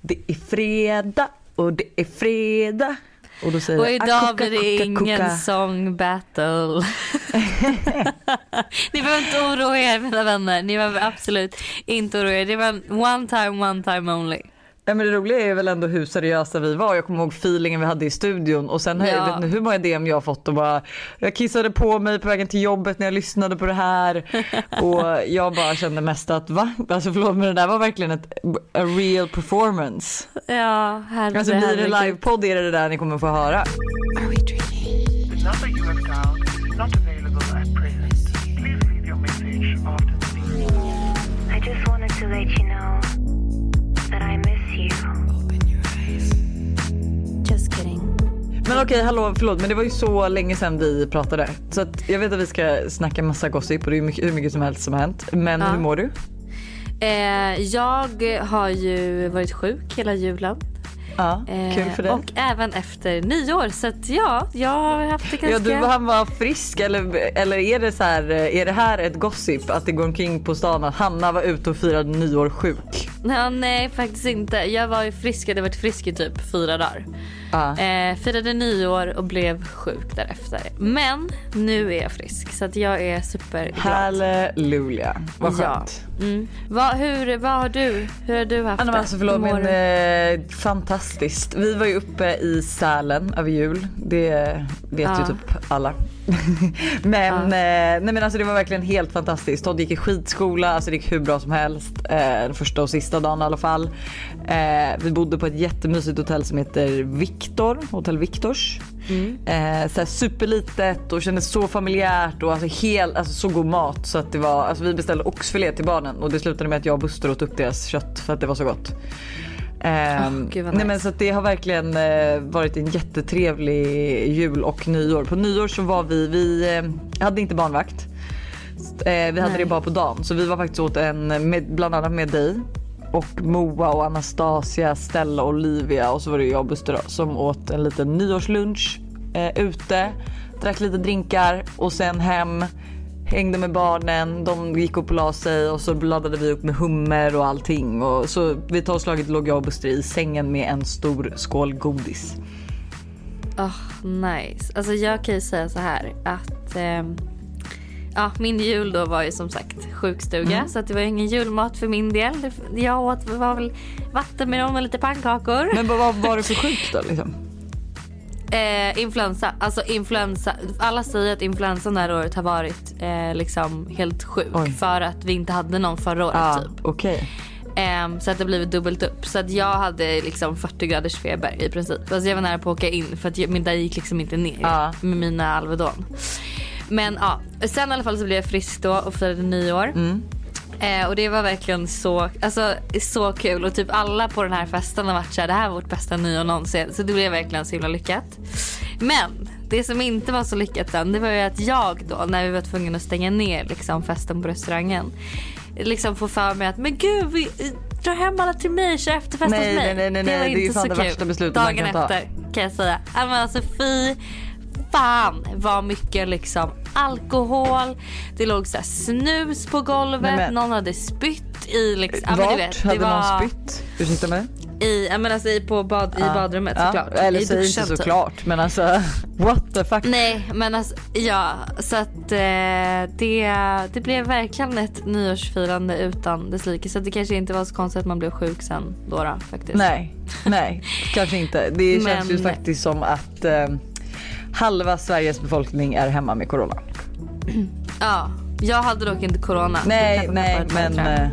Det är fredag och det är fredag. Och, då säger och idag blir det ingen song battle. Ni behöver inte oroa er mina vänner. Ni behöver absolut inte oroa er. Det var one time, one time only. Ja, men det roliga är väl ändå hur seriösa vi var. Jag kommer ihåg feelingen vi hade i studion och sen har ja. jag vet inte hur många DM jag har fått och bara jag kissade på mig på vägen till jobbet när jag lyssnade på det här och jag bara kände mest att va? Alltså förlåt men det där var verkligen ett a real performance. Ja, herregud. Alltså blir det livepodd är det det där ni kommer få höra. Are Men okej, hallå, förlåt, men det var ju så länge sedan vi pratade. Så att jag vet att vi ska snacka massa gossip och det är mycket, hur mycket som helst som har hänt. Men ja. hur mår du? Eh, jag har ju varit sjuk hela julen. Ja, kul för dig. Och även efter nyår. Så att ja, jag har haft det ganska... Ja, du han var frisk eller, eller är det så här, är det här ett gossip att det går omkring på stan att Hanna var ute och firade nyår sjuk? Ja, nej faktiskt inte. Jag var ju frisk, jag hade varit frisk i typ fyra dagar. Ah. Eh, firade nyår och blev sjuk därefter. Men nu är jag frisk så att jag är superglad. Halleluja, vad skönt. Ja. Mm. Va, hur, vad har du, hur har du haft Anna, det? Alltså, förlåt, men, eh, fantastiskt. Vi var ju uppe i Sälen över jul. Det vet ah. ju typ alla. men, eh, nej, men alltså, det var verkligen helt fantastiskt. Todd gick i skitskola, alltså det gick hur bra som helst. Eh, den första och sista dagen i alla fall. Eh, vi bodde på ett jättemysigt hotell som heter Victor, Hotell Victors. Mm. Eh, superlitet och kändes så familjärt och alltså, hel, alltså så god mat så att det var, alltså vi beställde oxfilé till barnen och det slutade med att jag och Buster åt upp deras kött för att det var så gott. Oh, nej nice. men så det har verkligen eh, varit en jättetrevlig jul och nyår. På nyår så var vi, vi eh, hade inte barnvakt. Eh, vi hade nej. det bara på dagen så vi var faktiskt åt en, med, bland annat med dig och Moa och Anastasia, Stella och Olivia och så var det jag och Buster som åt en liten nyårslunch eh, ute. Drack lite drinkar och sen hem. Hängde med barnen, de gick upp och la sig och så laddade vi upp med hummer och allting. Och så vid tolvslaget låg jag och Buster i sängen med en stor skål godis. Oh, nice. Alltså jag kan ju säga så här att eh, ja, min jul då var ju som sagt sjukstuga mm. så att det var ingen julmat för min del. Jag åt var väl vattenmelon och lite pannkakor. Men vad var det för sjukt då liksom? Eh, influensa. Alltså influensa. Alla säger att influensan det här året har varit eh, liksom helt sjuk Oj. för att vi inte hade någon förra året ah, typ. Okay. Eh, så att det blivit dubbelt upp. Så att jag hade liksom 40 graders feber i princip. Alltså jag var nära på att åka in för att jag, min dag gick liksom inte ner ah. med mina Alvedon. Men ja, sen i alla fall så blev jag frisk då och firade nyår. Mm. Eh, och det var verkligen så, alltså, så kul och typ alla på den här festen har varit såhär det här var vårt bästa nyår någonsin. Så det blev verkligen så himla lyckat. Men det som inte var så lyckat sen det var ju att jag då när vi var tvungna att stänga ner liksom, festen på restaurangen. Liksom får för mig att men gud vi drar hem alla till mig, kör efterfest hos mig. Nej, nej, nej, det var inte så kul. Dagen efter kan jag säga. alltså fy fan vad mycket liksom alkohol, det låg så snus på golvet, Nej, men... någon hade spytt i liksom, Vart ja, vet, hade var... någon spytt? Ursäkta mig? I, ja, men alltså, i, på bad, i badrummet ja. såklart. Eller säg inte typ. såklart men alltså what the fuck. Nej men alltså ja så att eh, det, det blev verkligen ett nyårsfirande utan dess like. Så det kanske inte var så konstigt att man blev sjuk sen då, då faktiskt. Nej, nej kanske inte. Det känns men, ju faktiskt som att eh, halva Sveriges befolkning är hemma med corona. Ja, jag hade dock inte corona. Nej, nej, men... Eh,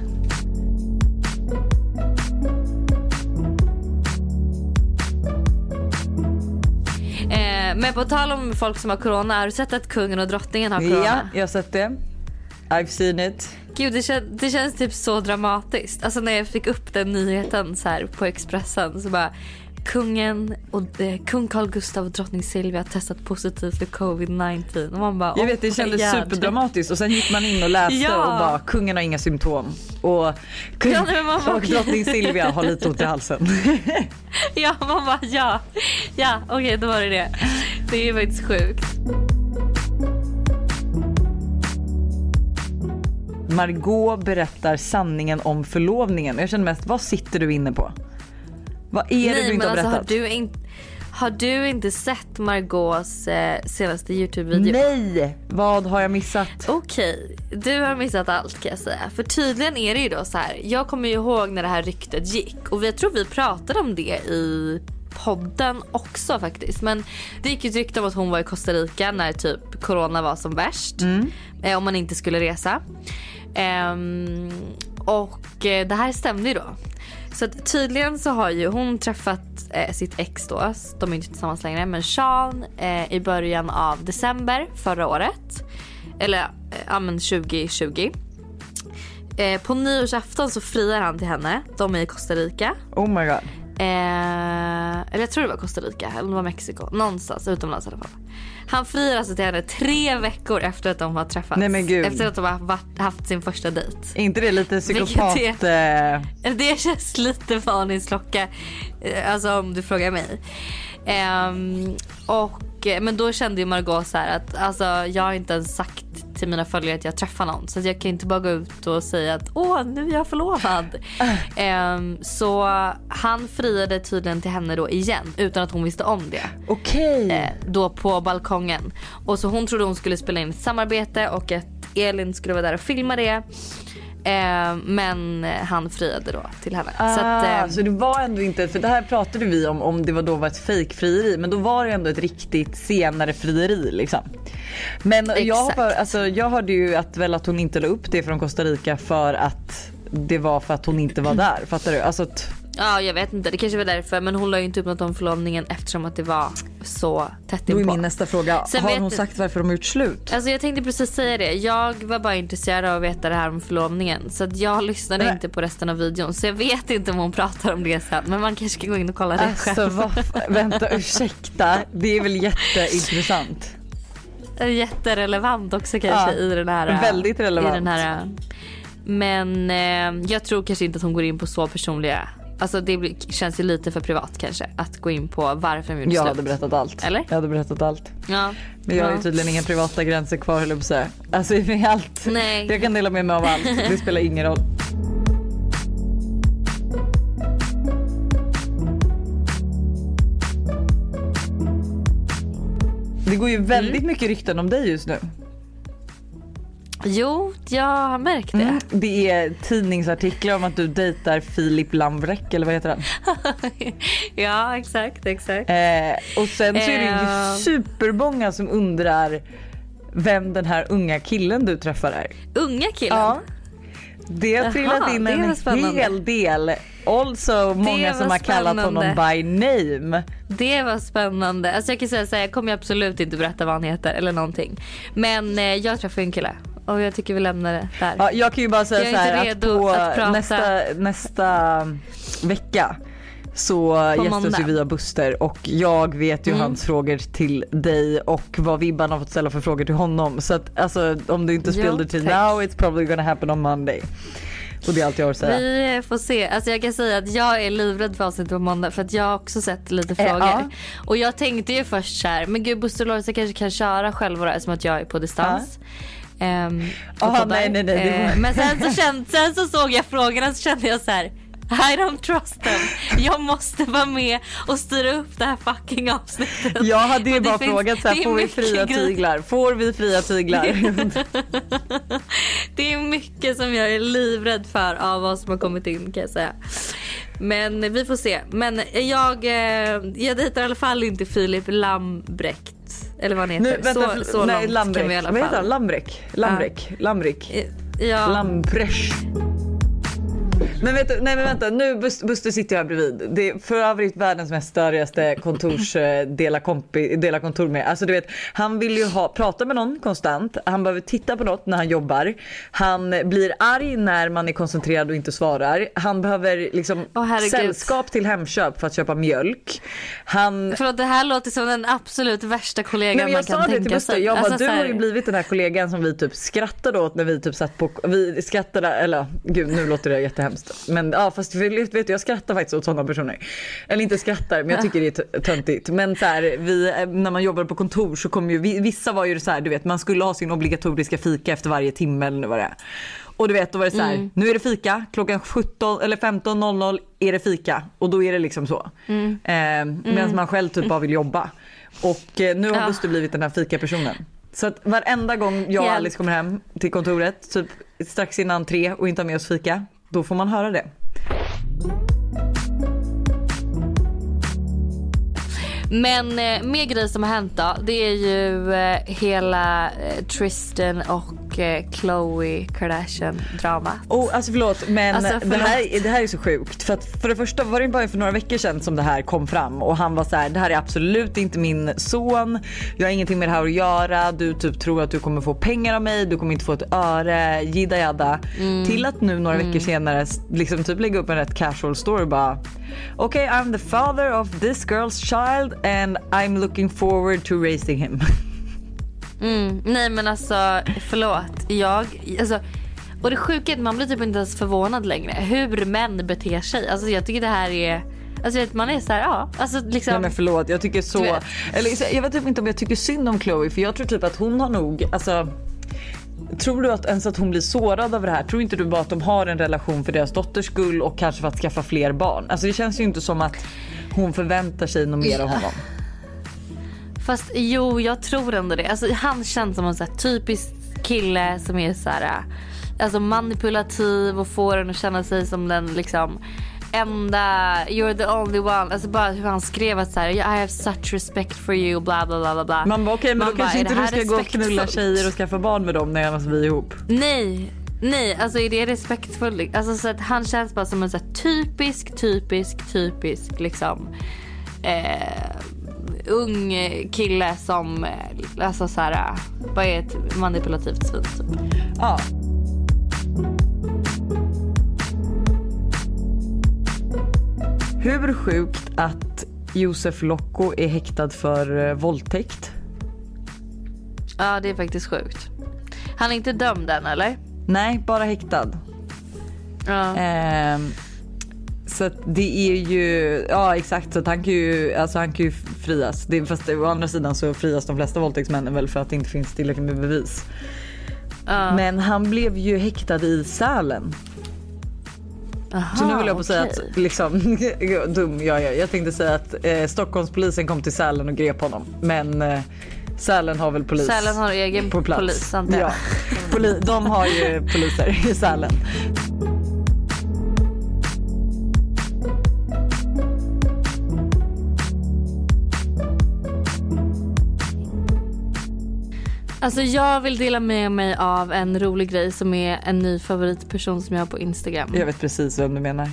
eh, men på tal om folk som har corona, har du sett att kungen och drottningen har corona? Ja, jag har sett det. I've seen it. Gud, det, kän det känns typ så dramatiskt. Alltså när jag fick upp den nyheten så här på Expressen så bara kungen och eh, kung Carl Gustaf och drottning Silvia har testat positivt för covid-19. Och man bara, jag vet det kändes oh, superdramatiskt och sen gick man in och läste ja. och bara kungen har inga symptom. Och, kung, ja, bara, och drottning Silvia har lite ont i halsen. ja man bara ja, ja okej okay, då var det det. Det är faktiskt sjukt. Margot berättar sanningen om förlovningen. Jag känner mest, vad sitter du inne på? Vad är det du inte har alltså, berättat? Har du, in, har du inte sett Margaux eh, senaste Youtube-video? Nej! Vad har jag missat? Okej, du har missat allt kan jag säga. För tydligen är det ju då så här. Jag kommer ju ihåg när det här ryktet gick och jag tror vi pratade om det i podden också faktiskt. Men det gick ju ett rykte om att hon var i Costa Rica när typ corona var som värst. Mm. Eh, om man inte skulle resa. Um, och eh, det här stämde ju då. Så tydligen så har ju hon träffat eh, sitt ex då, de är inte tillsammans längre, men Sean eh, i början av december förra året. Eller eh, ja men 2020. Eh, på nyårsafton så friar han till henne. De är i Costa Rica. Oh my god. Eh, eller jag tror det var Costa Rica eller det var Mexiko. Någonstans utomlands i alla fall. Han friar alltså till henne tre veckor efter att de har träffats. Nej, men Gud. Efter att de har varit, haft sin första dejt. Är inte det lite psykopat? Det, eh? det känns lite varningsklocka. Eh, alltså om du frågar mig. Um, och, eh, men då kände ju Margot så att alltså, jag har inte ens sagt till mina följare att jag träffar någon. Så jag kan inte bara gå ut och säga att åh nu är jag förlovad. um, så han friade tydligen till henne då igen utan att hon visste om det. Okej. Okay. Uh, då på balkongen. Och så hon trodde hon skulle spela in ett samarbete och att Elin skulle vara där och filma det. Eh, men han friade då till henne. Ah, så, att, eh, så det var ändå inte, för det här pratade vi om om det var då var ett fejkfrieri men då var det ändå ett riktigt senare frieri liksom. Men jag, var, alltså, jag hörde ju att, väl att hon inte la upp det från Costa Rica för att det var för att hon inte var där. Fattar du? Alltså, Ja jag vet inte, det kanske var därför men hon la ju inte upp något om förlovningen eftersom att det var så tätt inpå. Då är min nästa fråga, Sen har hon sagt varför de har gjort slut? Alltså jag tänkte precis säga det. Jag var bara intresserad av att veta det här om förlovningen så jag lyssnade Nej. inte på resten av videon så jag vet inte om hon pratar om det sen men man kanske kan gå in och kolla det alltså, själv. Vad, vänta ursäkta, det är väl jätteintressant. Jätterelevant också kanske ja, i den här. Väldigt relevant. I den här, men eh, jag tror kanske inte att hon går in på så personliga Alltså det känns ju lite för privat kanske att gå in på varför de gjorde Jag slut. hade berättat allt. Eller? Jag hade berättat allt. Ja. Men jag har ju tydligen inga privata gränser kvar höll jag. Alltså med allt. Nej. Jag kan dela med mig av allt. Det spelar ingen roll. Det går ju väldigt mm. mycket rykten om dig just nu. Jo, jag har märkt det. Mm, det är tidningsartiklar om att du dejtar Filip Lambrek eller vad heter han? ja exakt, exakt. Eh, och sen så är det ju uh... supermånga som undrar vem den här unga killen du träffar är. Unga killen? Ja. Det har trillat in en hel del. Also många som har kallat honom by name. Det var spännande. Alltså jag kan säga så här, jag kommer absolut inte berätta vad han heter eller någonting. Men eh, jag träffade en kille och jag tycker vi lämnar det där. Ja, jag kan ju bara säga så här att på att nästa, nästa vecka så gästas ju vi av Buster och jag vet ju mm. hans frågor till dig och vad Vibban har fått ställa för frågor till honom. Så att alltså om du inte spillde till now it's probably gonna happen on Monday. Och det är allt jag har att säga. Vi får se. Alltså jag kan säga att jag är livrädd för avsnittet på måndag för att jag har också sett lite frågor. Eh, ja. Och jag tänkte ju först så här, men gud Buster och Lorisa kanske kan köra själva då, som att jag är på distans. Ja. Um, oh, nej, nej, nej. Uh, men sen så, kände, sen så såg jag frågorna så kände jag så här. I don't trust them. Jag måste vara med och styra upp det här fucking avsnittet. Jag hade ju bara frågat så här, får vi fria grej. tyglar? Får vi fria tyglar? det är mycket som jag är livrädd för av vad som har kommit in kan jag säga. Men vi får se. Men jag, eh, jag dejtar i alla fall inte Filip Lambrecht. Eller vad han heter. Nu, vänta, så, så nej, långt kan vi i alla fall. Vad heter han? Lambrek? Lambrek? Ja. Lamrik? Ja. Lampresch. Men vet du, nej men vänta, nu Buster sitter jag här bredvid. Det är för övrigt världens mest störigaste kontors eh, dela, kompi, dela kontor med. Alltså du vet, han vill ju ha, prata med någon konstant. Han behöver titta på något när han jobbar. Han blir arg när man är koncentrerad och inte svarar. Han behöver liksom oh, sällskap till Hemköp för att köpa mjölk. Han... Förlåt det här låter som den absolut värsta kollegan man kan tänka sig. Jag sa det till Buster, jag bara, alltså, du har ju blivit den här kollegan som vi typ skrattade åt när vi typ satt på, vi skrattade, eller gud nu låter det jättehemskt hemskt. Men ja fast vet du, jag skrattar faktiskt åt sådana personer. Eller inte skrattar men jag tycker det är töntigt. Men så här, vi, eh, när man jobbar på kontor så kommer ju vissa var ju så här, du vet man skulle ha sin obligatoriska fika efter varje timme eller vad det är. Och du vet då var det så här, mm. nu är det fika, klockan 17 eller 15.00 är det fika och då är det liksom så. Mm. Eh, Medan mm. man själv typ bara vill jobba. Och eh, nu har ja. Buster blivit den här fikapersonen. Så att varenda gång jag och Alice kommer hem till kontoret, typ strax innan tre och inte har med oss fika, då får man höra det. Men eh, mer grejer som har hänt då. Det är ju eh, hela eh, Tristan och eh, Khloe Kardashian dramat. Oh, alltså förlåt men alltså, förlåt. Det, här, det här är så sjukt. För att för det första var det bara för några veckor sedan som det här kom fram och han var så här, det här är absolut inte min son. Jag har ingenting med det här att göra. Du typ tror att du kommer få pengar av mig. Du kommer inte få ett öre. Jidda jadda. Mm. Till att nu några mm. veckor senare liksom typ lägga upp en rätt casual story bara Okay, I'm the father of this girl's child and I'm looking forward to raising him. Mm, nej men alltså förlåt. Jag, alltså, och det sjuka är att man blir typ inte ens förvånad längre hur män beter sig. Alltså jag tycker det här är Alltså man är så här, ja. Alltså liksom. Nej men förlåt jag tycker så. Eller jag vet typ inte om jag tycker synd om Chloe för jag tror typ att hon har nog, alltså Tror du att ens att hon blir sårad av det här? Tror inte du bara att de har en relation för deras dotters skull och kanske för att skaffa fler barn? Alltså det känns ju inte som att hon förväntar sig något mer av honom. Fast jo, jag tror ändå det. Alltså, han känns som en så typisk kille som är så här, alltså manipulativ och får en att känna sig som den liksom enda, you're the only one. Alltså bara hur han skrev att så här, I have such respect for you bla bla bla bla. Man bara okej okay, men Man då bara, kanske inte du ska gå och knulla tjejer och skaffa barn med dem när vi är ihop. Nej, nej alltså är det respektfullt? Alltså så att han känns bara som en så typisk, typisk, typisk liksom eh, ung kille som eh, alltså så här, bara är ett manipulativt svin typ. Ja. Hur sjukt att Josef Locko är häktad för eh, våldtäkt? Ja det är faktiskt sjukt. Han är inte dömd än eller? Nej bara häktad. Ja. Eh, så det är ju, ja exakt så att han kan ju, alltså han kan ju frias. Det, fast å andra sidan så frias de flesta våldtäktsmännen väl för att det inte finns tillräckligt med bevis. Ja. Men han blev ju häktad i Sälen Aha, så nu vill jag på okay. säga att, liksom, dum jag är. Jag tänkte säga att eh, Stockholmspolisen kom till Sälen och grep honom. Men eh, Sälen har väl polis Sälen har egen på plats. polis antar jag. Ja. Poli de har ju poliser i Sälen. Alltså jag vill dela med mig av en rolig grej som är en ny favoritperson som jag har på Instagram. Jag vet precis vem du menar.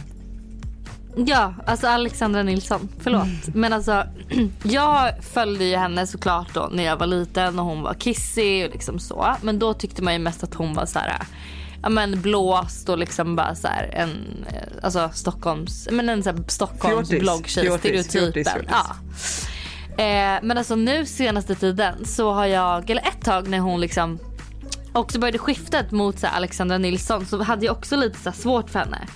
Ja, alltså Alexandra Nilsson. Förlåt. Mm. Men alltså jag följde ju henne såklart då när jag var liten och hon var kissig och liksom så. Men då tyckte man ju mest att hon var så här ja men blåst och liksom bara så här en alltså Stockholms men en så här Stockholms bloggtjej stereotypen. Ja. Eh, men alltså nu senaste tiden så har jag, eller ett tag när hon liksom också började skiftet mot så Alexandra Nilsson så hade jag också lite så svårt för henne.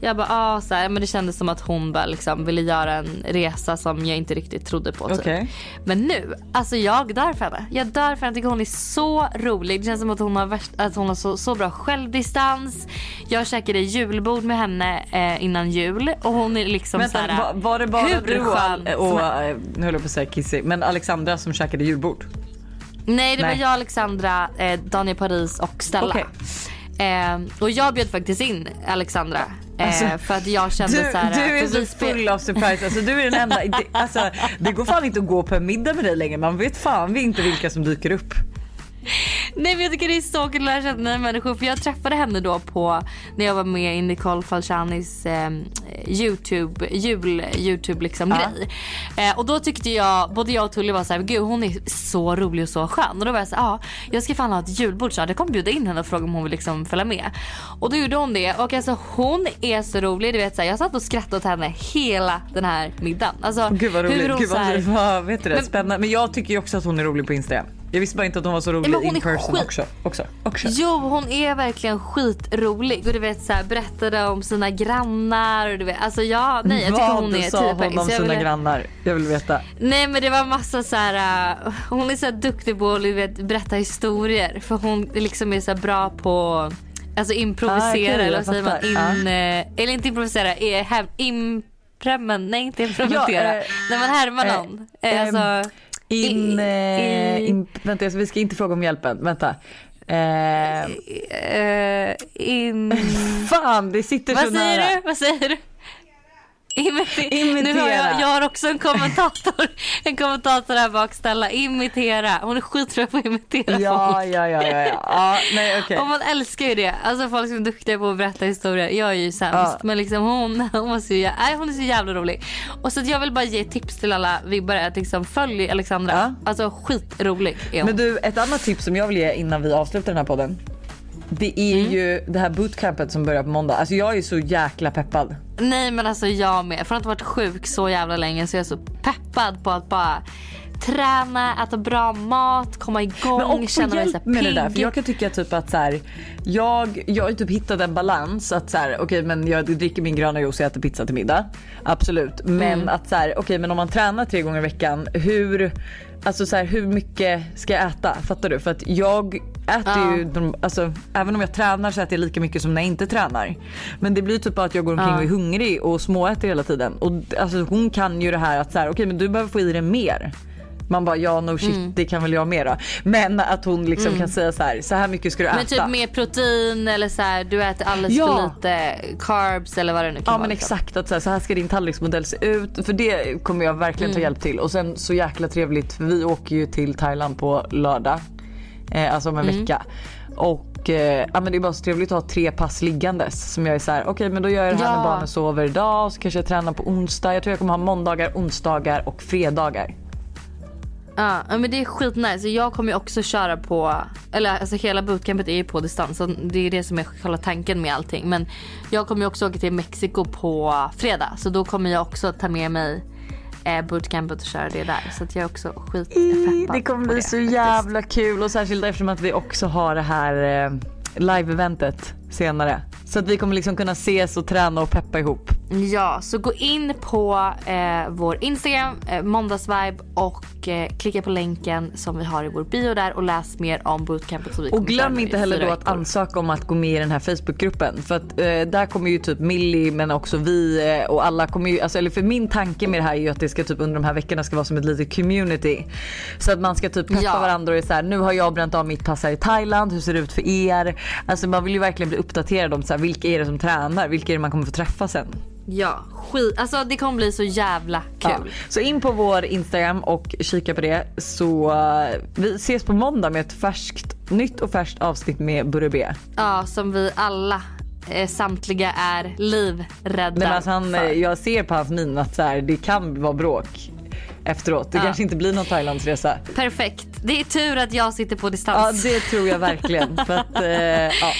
Jag bara, ah, så här, men det kändes som att hon bara liksom ville göra en resa som jag inte riktigt trodde på. Typ. Okay. Men nu, alltså jag dör för henne. Jag dör för henne. Jag tycker hon är så rolig. Det känns som att hon har, värst, att hon har så, så bra självdistans. Jag käkade julbord med henne eh, innan jul och hon är liksom Vänta, så var, var det bara du och, och, eh, nu höll jag på att säga Kissy, men Alexandra som käkade julbord? Nej det Nej. var jag, Alexandra, eh, Daniel Paris och Stella. Okay. Eh, och jag bjöd faktiskt in Alexandra Alltså, eh, för att jag kände du, så här, Du är så full av surprise. Alltså, du är den enda. Det, alltså, det går fan inte att gå på en middag med dig längre. Man vet fan inte vilka som dyker upp. Nej men jag tycker det är så kul att lära känna människor för jag träffade henne då på när jag var med i Nicole Falcianis eh, Youtube, jul Youtube liksom ja. grej. Eh, och då tyckte jag, både jag och Tully var såhär, gud hon är så rolig och så skön. Och då var jag såhär, ja jag ska fan ha ett julbord så jag kommer bjuda in henne och fråga om hon vill liksom följa med. Och då gjorde hon det och alltså hon är så rolig. Du vet så här, jag satt och skrattade åt henne hela den här middagen. Alltså, gud vad roligt, gud vad, vad vet du det, men, spännande. Men jag tycker ju också att hon är rolig på Instagram. Jag visste bara inte att hon var så rolig in person skit... också, också, också. Jo hon är verkligen skitrolig och du vet så här, berättade om sina grannar och du vet alltså ja nej jag tycker hon är 10 Vad sa hon om sina vill... grannar? Jag vill veta. Nej men det var massa så här uh, hon är så här duktig på att vet, berätta historier för hon liksom är så bra på Alltså improvisera ah, okay, eller vad säger man? In, ah. Eller inte improvisera, hem, impremen, nej inte implementera. Ja, eh, När man härmar eh, någon. Eh, alltså, in, i, in, vänta vi ska inte fråga om hjälpen, vänta. Eh, eh, in... Fan det sitter vad så säger nära. Du? Vad säger du? Imitera. Nu har jag, jag har också en kommentator. En kommentator här bak. Stella. Imitera. Hon är skitbra på att imitera ja, folk. Ja, ja, ja. ja. ja nej, okay. Och man älskar ju det. Alltså folk som är duktiga på att berätta historier. Jag är ju sämst. Ja. Men liksom hon, hon, är så, nej, hon är så jävla rolig. Och så jag vill bara ge tips till alla vibbare att liksom följ Alexandra. Ja. Alltså skitrolig är hon. Men du, ett annat tips som jag vill ge innan vi avslutar den här podden. Det är mm. ju det här bootcampet som börjar på måndag. Alltså jag är så jäkla peppad. Nej men alltså jag med. Från att ha varit sjuk så jävla länge så är jag så peppad på att bara träna, äta bra mat, komma igång, känna mig så med det där. För jag kan tycka typ att så här, jag, jag har typ hittat en balans att så här, okej okay, men jag dricker min gröna juice och äter pizza till middag. Absolut. Men mm. att så här, okej okay, men om man tränar tre gånger i veckan, hur Alltså så här, hur mycket ska jag äta? Fattar du? För att jag äter ja. ju, alltså, även om jag tränar så äter jag lika mycket som när jag inte tränar. Men det blir typ bara att jag går omkring ja. och är hungrig och småäter hela tiden. Och alltså, hon kan ju det här att så här, okej okay, men du behöver få i dig mer. Man bara ja no shit mm. det kan väl jag mera. Men att hon liksom mm. kan säga så här, så här mycket ska du äta. Men typ mer protein eller så här, du äter alldeles ja. för lite carbs eller vad det nu kan ja, vara. Ja men liksom. exakt att så här, så här ska din tallriksmodell se ut. För det kommer jag verkligen ta mm. hjälp till. Och sen så jäkla trevligt för vi åker ju till Thailand på lördag. Eh, alltså om en mm. vecka. Och eh, ja, men det är bara så trevligt att ha tre pass liggandes. Som jag är så här, okej okay, men då gör jag det här ja. när barnen sover idag. Och så kanske jag tränar på onsdag. Jag tror jag kommer ha måndagar, onsdagar och fredagar. Ja men det är skitnice. Jag kommer ju också köra på, eller alltså hela bootcampet är ju på distans. Så det är det som är själva tanken med allting. Men jag kommer ju också åka till Mexiko på fredag. Så då kommer jag också ta med mig eh, bootcampet och köra det där. Så att jag är också skitpeppad Det kommer bli det, så faktiskt. jävla kul och särskilt eftersom att vi också har det här eh, live-eventet senare. Så att vi kommer liksom kunna ses och träna och peppa ihop. Ja, så gå in på eh, vår Instagram, eh, måndagsvibe och eh, klicka på länken som vi har i vår bio där och läs mer om bootcampet. Som vi och glöm inte heller då att ansöka om att gå med i den här Facebookgruppen. För att eh, där kommer ju typ Millie men också vi eh, och alla kommer ju, alltså, eller för min tanke med det här är ju att det ska typ under de här veckorna ska vara som ett litet community. Så att man ska typ peppa ja. varandra och är så här, nu har jag bränt av mitt pass här i Thailand, hur ser det ut för er? Alltså man vill ju verkligen bli uppdaterad om så här, vilka är det som tränar, vilka är det man kommer få träffa sen. Ja, skit. Alltså det kommer bli så jävla kul. Ja. Så in på vår Instagram och kika på det. Så uh, vi ses på måndag med ett färskt, nytt och färskt avsnitt med Burre B. Ja, som vi alla eh, samtliga är livrädda Nej, alltså han, för. Jag ser på hans min att så här, det kan vara bråk efteråt. Det ja. kanske inte blir någon Thailandsresa. Perfekt. Det är tur att jag sitter på distans. Ja det tror jag verkligen. för att, eh, ja.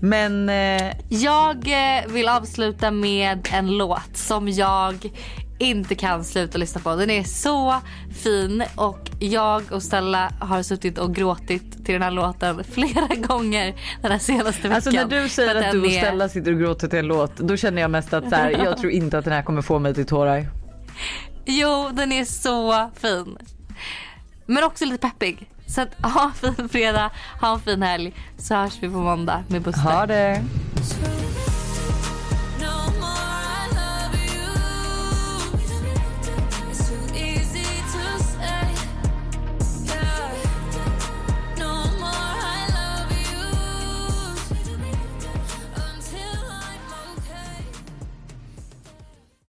Men... Eh... Jag eh, vill avsluta med en låt som jag inte kan sluta lyssna på. Den är så fin och jag och Stella har suttit och gråtit till den här låten flera gånger den här senaste veckan. Alltså när du säger att, att du och Stella sitter och gråter till en låt då känner jag mest att så här, jag tror inte att den här kommer få mig till tårar. Jo, den är så fin. Men också lite peppig. Så att, ha en fin fredag, ha en fin helg. Så hörs vi på måndag med Buster. Ha det.